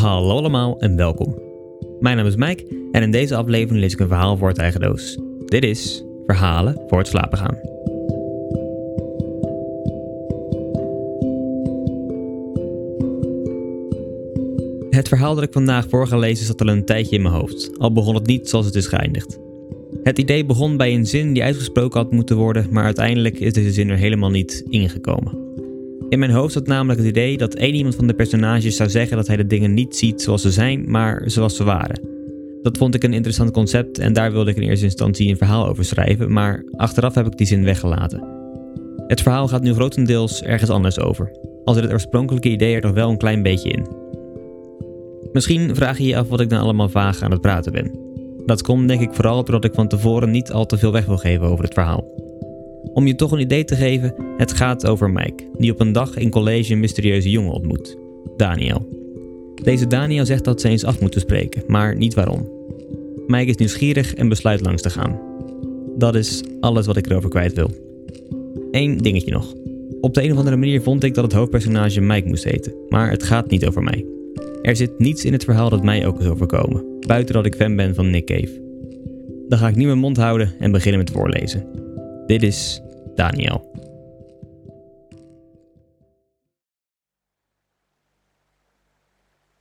Hallo allemaal en welkom. Mijn naam is Mike en in deze aflevering lees ik een verhaal voor het eigen doos. Dit is Verhalen voor het slapen gaan. Het verhaal dat ik vandaag voor ga lezen zat al een tijdje in mijn hoofd, al begon het niet zoals het is geëindigd. Het idee begon bij een zin die uitgesproken had moeten worden, maar uiteindelijk is deze zin er helemaal niet ingekomen. In mijn hoofd zat namelijk het idee dat één iemand van de personages zou zeggen dat hij de dingen niet ziet zoals ze zijn, maar zoals ze waren. Dat vond ik een interessant concept en daar wilde ik in eerste instantie een verhaal over schrijven, maar achteraf heb ik die zin weggelaten. Het verhaal gaat nu grotendeels ergens anders over, al zit het oorspronkelijke idee er nog wel een klein beetje in. Misschien vraag je je af wat ik dan allemaal vaag aan het praten ben. Dat komt denk ik vooral doordat ik van tevoren niet al te veel weg wil geven over het verhaal. Om je toch een idee te geven, het gaat over Mike, die op een dag in college een mysterieuze jongen ontmoet, Daniel. Deze Daniel zegt dat ze eens af moeten spreken, maar niet waarom. Mike is nieuwsgierig en besluit langs te gaan. Dat is alles wat ik erover kwijt wil. Eén dingetje nog. Op de een of andere manier vond ik dat het hoofdpersonage Mike moest heten, maar het gaat niet over mij. Er zit niets in het verhaal dat mij ook is overkomen, buiten dat ik fan ben van Nick Cave. Dan ga ik niet mijn mond houden en beginnen met voorlezen. Dit is Daniel.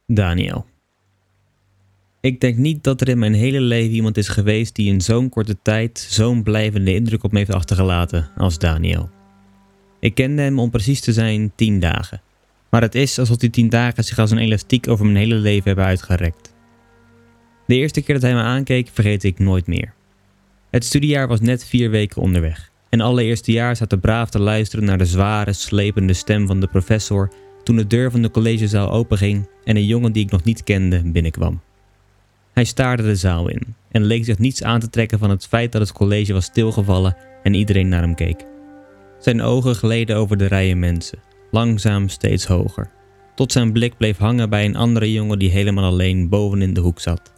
Daniel. Ik denk niet dat er in mijn hele leven iemand is geweest die in zo'n korte tijd zo'n blijvende indruk op me heeft achtergelaten als Daniel. Ik kende hem om precies te zijn tien dagen. Maar het is alsof die tien dagen zich als een elastiek over mijn hele leven hebben uitgerekt. De eerste keer dat hij me aankeek vergeet ik nooit meer. Het studiejaar was net vier weken onderweg. En alle eerstejaars zaten braaf te luisteren naar de zware, slepende stem van de professor toen de deur van de collegezaal openging en een jongen die ik nog niet kende binnenkwam. Hij staarde de zaal in en leek zich niets aan te trekken van het feit dat het college was stilgevallen en iedereen naar hem keek. Zijn ogen gleden over de rijen mensen, langzaam steeds hoger, tot zijn blik bleef hangen bij een andere jongen die helemaal alleen boven in de hoek zat.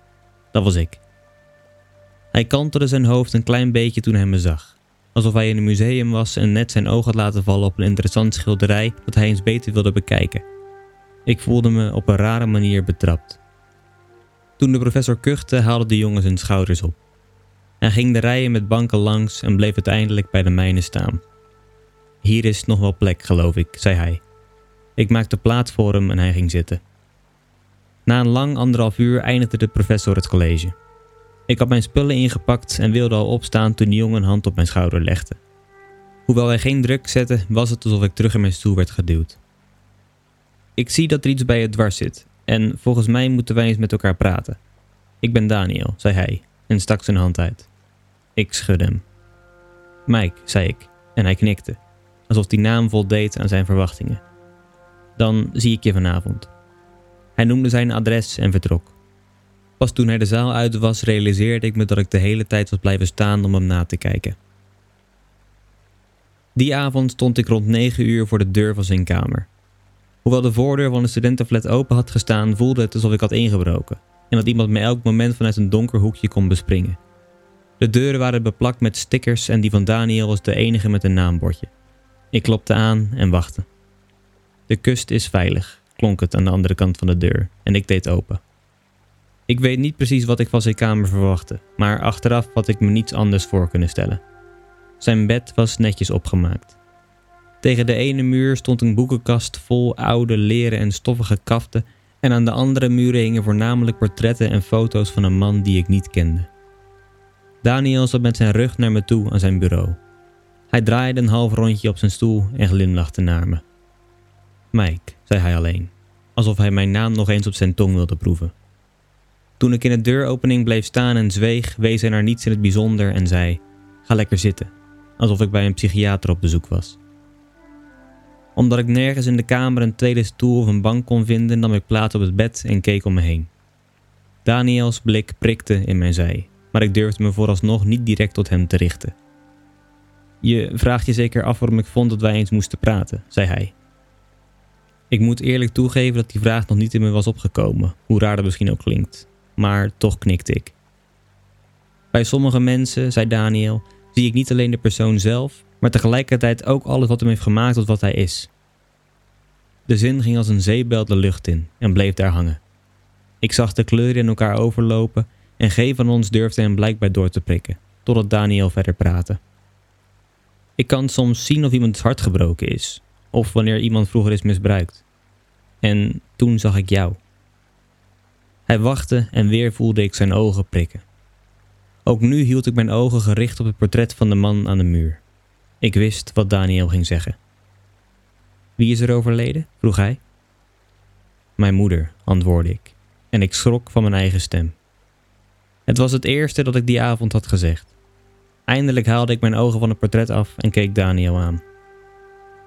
Dat was ik. Hij kantelde zijn hoofd een klein beetje toen hij me zag, alsof hij in een museum was en net zijn oog had laten vallen op een interessant schilderij dat hij eens beter wilde bekijken. Ik voelde me op een rare manier betrapt. Toen de professor kuchte, haalde de jongen zijn schouders op. Hij ging de rijen met banken langs en bleef uiteindelijk bij de mijne staan. Hier is nog wel plek, geloof ik, zei hij. Ik maakte plaats voor hem en hij ging zitten. Na een lang anderhalf uur eindigde de professor het college. Ik had mijn spullen ingepakt en wilde al opstaan toen de jongen een hand op mijn schouder legde. Hoewel hij geen druk zette, was het alsof ik terug in mijn stoel werd geduwd. Ik zie dat er iets bij je dwars zit en volgens mij moeten wij eens met elkaar praten. Ik ben Daniel, zei hij en stak zijn hand uit. Ik schudde hem. Mike, zei ik en hij knikte, alsof die naam voldeed aan zijn verwachtingen. Dan zie ik je vanavond. Hij noemde zijn adres en vertrok. Pas toen hij de zaal uit was, realiseerde ik me dat ik de hele tijd was blijven staan om hem na te kijken. Die avond stond ik rond 9 uur voor de deur van zijn kamer. Hoewel de voordeur van de studentenflat open had gestaan, voelde het alsof ik had ingebroken en dat iemand me elk moment vanuit een donker hoekje kon bespringen. De deuren waren beplakt met stickers en die van Daniel was de enige met een naambordje. Ik klopte aan en wachtte. De kust is veilig, klonk het aan de andere kant van de deur en ik deed open. Ik weet niet precies wat ik van zijn kamer verwachtte, maar achteraf had ik me niets anders voor kunnen stellen. Zijn bed was netjes opgemaakt. Tegen de ene muur stond een boekenkast vol oude leren en stoffige kaften en aan de andere muren hingen voornamelijk portretten en foto's van een man die ik niet kende. Daniel zat met zijn rug naar me toe aan zijn bureau. Hij draaide een half rondje op zijn stoel en glimlachte naar me. Mike, zei hij alleen, alsof hij mijn naam nog eens op zijn tong wilde proeven. Toen ik in de deuropening bleef staan en zweeg, wees hij naar niets in het bijzonder en zei: Ga lekker zitten, alsof ik bij een psychiater op bezoek was. Omdat ik nergens in de kamer een tweede stoel of een bank kon vinden, nam ik plaats op het bed en keek om me heen. Daniels blik prikte in mijn zij, maar ik durfde me vooralsnog niet direct tot hem te richten. Je vraagt je zeker af waarom ik vond dat wij eens moesten praten, zei hij. Ik moet eerlijk toegeven dat die vraag nog niet in me was opgekomen, hoe raar dat misschien ook klinkt maar toch knikte ik. Bij sommige mensen, zei Daniel, zie ik niet alleen de persoon zelf, maar tegelijkertijd ook alles wat hem heeft gemaakt tot wat hij is. De zin ging als een zeebel de lucht in en bleef daar hangen. Ik zag de kleuren in elkaar overlopen en geen van ons durfde hem blijkbaar door te prikken, totdat Daniel verder praatte. Ik kan soms zien of iemands hart gebroken is, of wanneer iemand vroeger is misbruikt. En toen zag ik jou. Hij wachtte en weer voelde ik zijn ogen prikken. Ook nu hield ik mijn ogen gericht op het portret van de man aan de muur. Ik wist wat Daniel ging zeggen. Wie is er overleden? vroeg hij. Mijn moeder, antwoordde ik, en ik schrok van mijn eigen stem. Het was het eerste dat ik die avond had gezegd. Eindelijk haalde ik mijn ogen van het portret af en keek Daniel aan.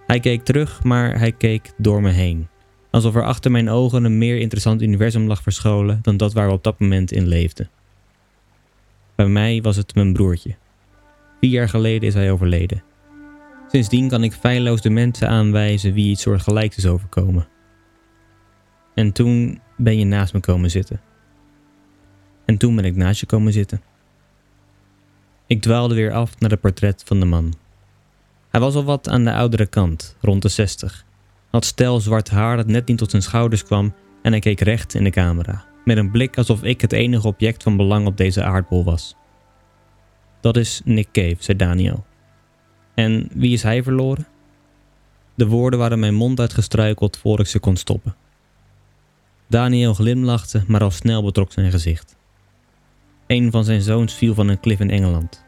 Hij keek terug, maar hij keek door me heen, alsof er achter mijn ogen een meer interessant universum lag verscholen dan dat waar we op dat moment in leefden. Bij mij was het mijn broertje. Vier jaar geleden is hij overleden. Sindsdien kan ik feilloos de mensen aanwijzen wie iets soortgelijks is overkomen. En toen ben je naast me komen zitten. En toen ben ik naast je komen zitten. Ik dwaalde weer af naar het portret van de man. Hij was al wat aan de oudere kant, rond de zestig. Had stel zwart haar dat net niet tot zijn schouders kwam en hij keek recht in de camera, met een blik alsof ik het enige object van belang op deze aardbol was. Dat is Nick Cave, zei Daniel. En wie is hij verloren? De woorden waren mijn mond uitgestruikeld voor ik ze kon stoppen. Daniel glimlachte, maar al snel betrok zijn gezicht. Een van zijn zoons viel van een klif in Engeland.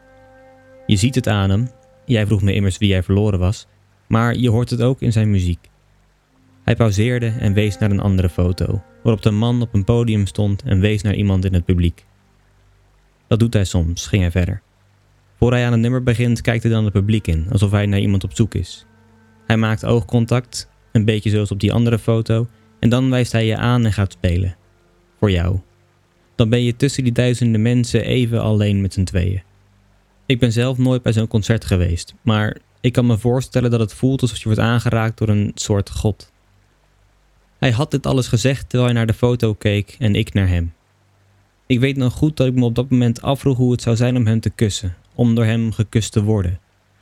Je ziet het aan hem, jij vroeg me immers wie hij verloren was, maar je hoort het ook in zijn muziek. Hij pauzeerde en wees naar een andere foto, waarop de man op een podium stond en wees naar iemand in het publiek. Dat doet hij soms, ging hij verder. Voor hij aan het nummer begint, kijkt hij dan het publiek in, alsof hij naar iemand op zoek is. Hij maakt oogcontact, een beetje zoals op die andere foto, en dan wijst hij je aan en gaat spelen. Voor jou. Dan ben je tussen die duizenden mensen even alleen met z'n tweeën. Ik ben zelf nooit bij zo'n concert geweest, maar ik kan me voorstellen dat het voelt alsof je wordt aangeraakt door een soort god. Hij had dit alles gezegd terwijl hij naar de foto keek en ik naar hem. Ik weet nog goed dat ik me op dat moment afvroeg hoe het zou zijn om hem te kussen, om door hem gekust te worden.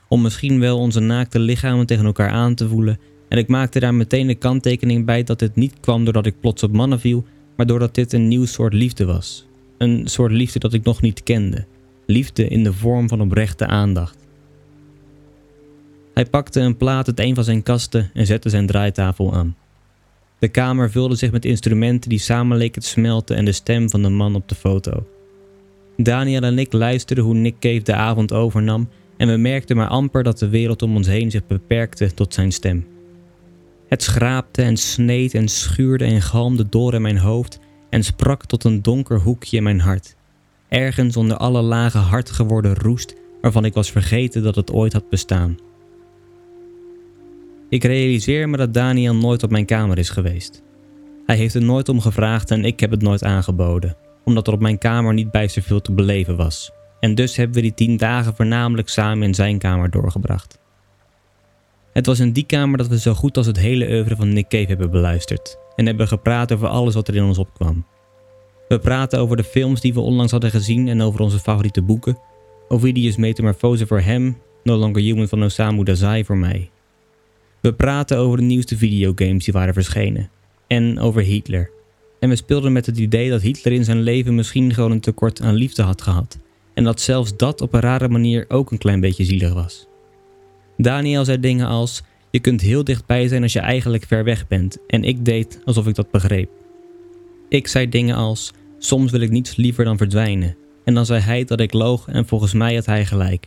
Om misschien wel onze naakte lichamen tegen elkaar aan te voelen. En ik maakte daar meteen de kanttekening bij dat dit niet kwam doordat ik plots op mannen viel, maar doordat dit een nieuw soort liefde was. Een soort liefde dat ik nog niet kende. Liefde in de vorm van oprechte aandacht. Hij pakte een plaat uit een van zijn kasten en zette zijn draaitafel aan. De kamer vulde zich met instrumenten die samen leken te smelten en de stem van de man op de foto. Daniel en ik luisterden hoe Nick Cave de avond overnam en we merkten maar amper dat de wereld om ons heen zich beperkte tot zijn stem. Het schraapte en sneed en schuurde en galmde door in mijn hoofd en sprak tot een donker hoekje in mijn hart. Ergens onder alle lage hard geworden roest waarvan ik was vergeten dat het ooit had bestaan. Ik realiseer me dat Daniel nooit op mijn kamer is geweest. Hij heeft er nooit om gevraagd en ik heb het nooit aangeboden omdat er op mijn kamer niet bijster veel te beleven was. En dus hebben we die tien dagen voornamelijk samen in zijn kamer doorgebracht. Het was in die kamer dat we zo goed als het hele oeuvre van Nick Cave hebben beluisterd en hebben gepraat over alles wat er in ons opkwam. We praten over de films die we onlangs hadden gezien en over onze favoriete boeken, Ovidius Metamorphose voor hem, No Longer Human van Osamu Dazai voor mij. We praten over de nieuwste videogames die waren verschenen en over Hitler en we speelden met het idee dat Hitler in zijn leven misschien gewoon een tekort aan liefde had gehad. En dat zelfs dat op een rare manier ook een klein beetje zielig was. Daniel zei dingen als: Je kunt heel dichtbij zijn als je eigenlijk ver weg bent. En ik deed alsof ik dat begreep. Ik zei dingen als: Soms wil ik niets liever dan verdwijnen. En dan zei hij dat ik loog en volgens mij had hij gelijk.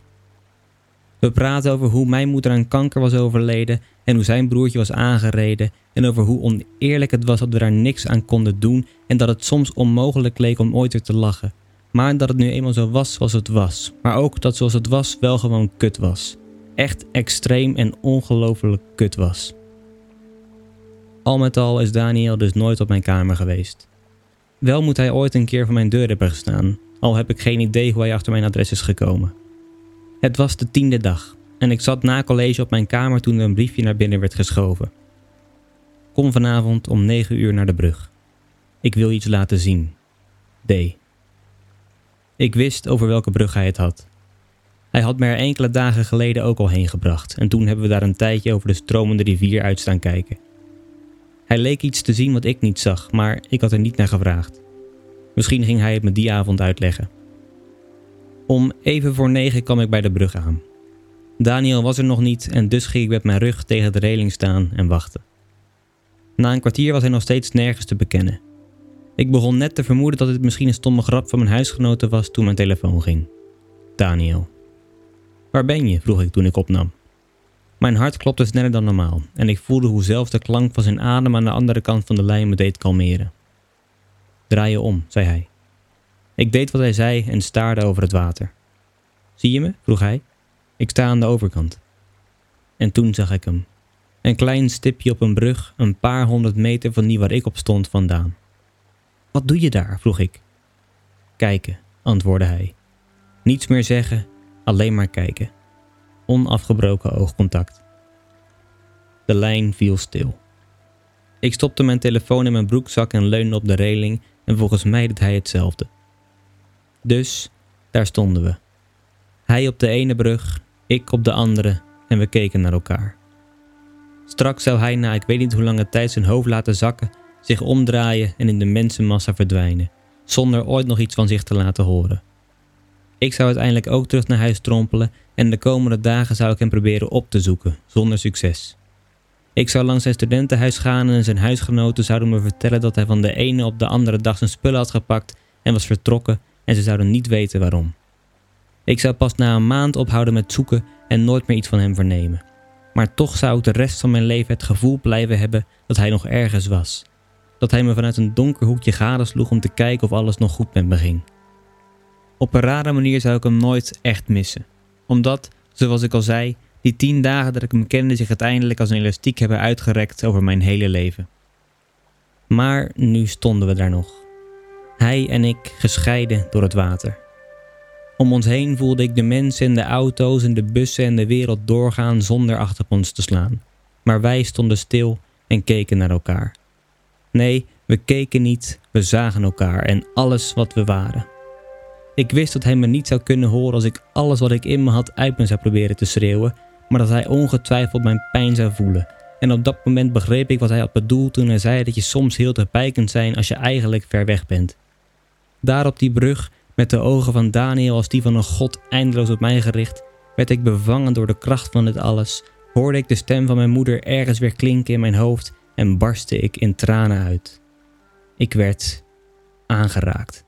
We praten over hoe mijn moeder aan kanker was overleden en hoe zijn broertje was aangereden en over hoe oneerlijk het was dat we daar niks aan konden doen en dat het soms onmogelijk leek om ooit weer te lachen. Maar dat het nu eenmaal zo was zoals het was. Maar ook dat zoals het was wel gewoon kut was. Echt extreem en ongelooflijk kut was. Al met al is Daniel dus nooit op mijn kamer geweest. Wel moet hij ooit een keer voor mijn deur hebben gestaan, al heb ik geen idee hoe hij achter mijn adres is gekomen. Het was de tiende dag en ik zat na college op mijn kamer toen er een briefje naar binnen werd geschoven. Kom vanavond om 9 uur naar de brug. Ik wil iets laten zien. D. Ik wist over welke brug hij het had. Hij had me er enkele dagen geleden ook al heen gebracht en toen hebben we daar een tijdje over de stromende rivier uit staan kijken. Hij leek iets te zien wat ik niet zag, maar ik had er niet naar gevraagd. Misschien ging hij het me die avond uitleggen. Om even voor negen kwam ik bij de brug aan. Daniel was er nog niet en dus ging ik met mijn rug tegen de reling staan en wachten. Na een kwartier was hij nog steeds nergens te bekennen. Ik begon net te vermoeden dat het misschien een stomme grap van mijn huisgenoten was toen mijn telefoon ging. Daniel. Waar ben je? vroeg ik toen ik opnam. Mijn hart klopte sneller dan normaal en ik voelde hoe zelfs de klank van zijn adem aan de andere kant van de lijn me deed kalmeren. Draai je om, zei hij. Ik deed wat hij zei en staarde over het water. Zie je me? vroeg hij. Ik sta aan de overkant. En toen zag ik hem. Een klein stipje op een brug, een paar honderd meter van die waar ik op stond vandaan. Wat doe je daar? vroeg ik. Kijken, antwoordde hij. Niets meer zeggen, alleen maar kijken. Onafgebroken oogcontact. De lijn viel stil. Ik stopte mijn telefoon in mijn broekzak en leunde op de reling en volgens mij deed hij hetzelfde. Dus daar stonden we. Hij op de ene brug, ik op de andere en we keken naar elkaar. Straks zou hij na ik weet niet hoe lange tijd zijn hoofd laten zakken, zich omdraaien en in de mensenmassa verdwijnen, zonder ooit nog iets van zich te laten horen. Ik zou uiteindelijk ook terug naar huis trompelen en de komende dagen zou ik hem proberen op te zoeken, zonder succes. Ik zou langs zijn studentenhuis gaan en zijn huisgenoten zouden me vertellen dat hij van de ene op de andere dag zijn spullen had gepakt en was vertrokken en ze zouden niet weten waarom. Ik zou pas na een maand ophouden met zoeken en nooit meer iets van hem vernemen. Maar toch zou ik de rest van mijn leven het gevoel blijven hebben dat hij nog ergens was. Dat hij me vanuit een donker hoekje gadesloeg om te kijken of alles nog goed met me ging. Op een rare manier zou ik hem nooit echt missen. Omdat, zoals ik al zei, die tien dagen dat ik hem kende zich uiteindelijk als een elastiek hebben uitgerekt over mijn hele leven. Maar nu stonden we daar nog. Hij en ik gescheiden door het water. Om ons heen voelde ik de mensen en de auto's en de bussen en de wereld doorgaan zonder achter ons te slaan. Maar wij stonden stil en keken naar elkaar. Nee, we keken niet, we zagen elkaar en alles wat we waren. Ik wist dat hij me niet zou kunnen horen als ik alles wat ik in me had uit me zou proberen te schreeuwen, maar dat hij ongetwijfeld mijn pijn zou voelen. En op dat moment begreep ik wat hij had bedoeld toen hij zei dat je soms heel dichtbij kunt zijn als je eigenlijk ver weg bent. Daar op die brug, met de ogen van Daniel als die van een god eindeloos op mij gericht, werd ik bevangen door de kracht van dit alles, hoorde ik de stem van mijn moeder ergens weer klinken in mijn hoofd en barstte ik in tranen uit. Ik werd aangeraakt.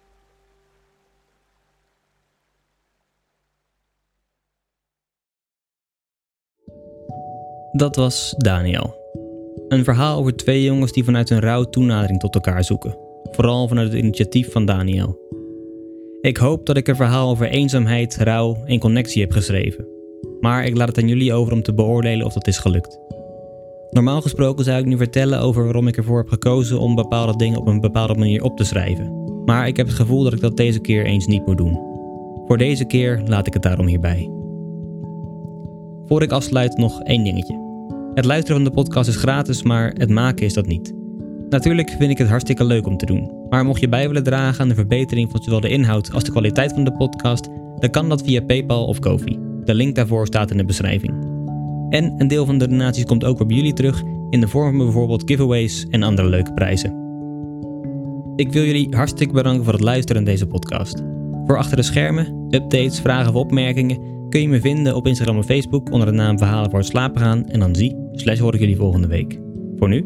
Dat was Daniel. Een verhaal over twee jongens die vanuit hun rouw toenadering tot elkaar zoeken. Vooral vanuit het initiatief van Daniel. Ik hoop dat ik een verhaal over eenzaamheid, rouw en connectie heb geschreven. Maar ik laat het aan jullie over om te beoordelen of dat is gelukt. Normaal gesproken zou ik nu vertellen over waarom ik ervoor heb gekozen om bepaalde dingen op een bepaalde manier op te schrijven. Maar ik heb het gevoel dat ik dat deze keer eens niet moet doen. Voor deze keer laat ik het daarom hierbij. Voor ik afsluit nog één dingetje. Het luisteren van de podcast is gratis, maar het maken is dat niet. Natuurlijk vind ik het hartstikke leuk om te doen. Maar mocht je bij willen dragen aan de verbetering van zowel de inhoud als de kwaliteit van de podcast, dan kan dat via PayPal of Kofi. De link daarvoor staat in de beschrijving. En een deel van de donaties komt ook op jullie terug in de vorm van bijvoorbeeld giveaways en andere leuke prijzen. Ik wil jullie hartstikke bedanken voor het luisteren naar deze podcast. Voor achter de schermen, updates, vragen of opmerkingen kun je me vinden op Instagram en Facebook onder de naam Verhalen voor het slapen gaan. En dan zie, slash hoor ik jullie volgende week. Voor nu,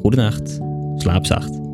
goede nacht, slaap zacht.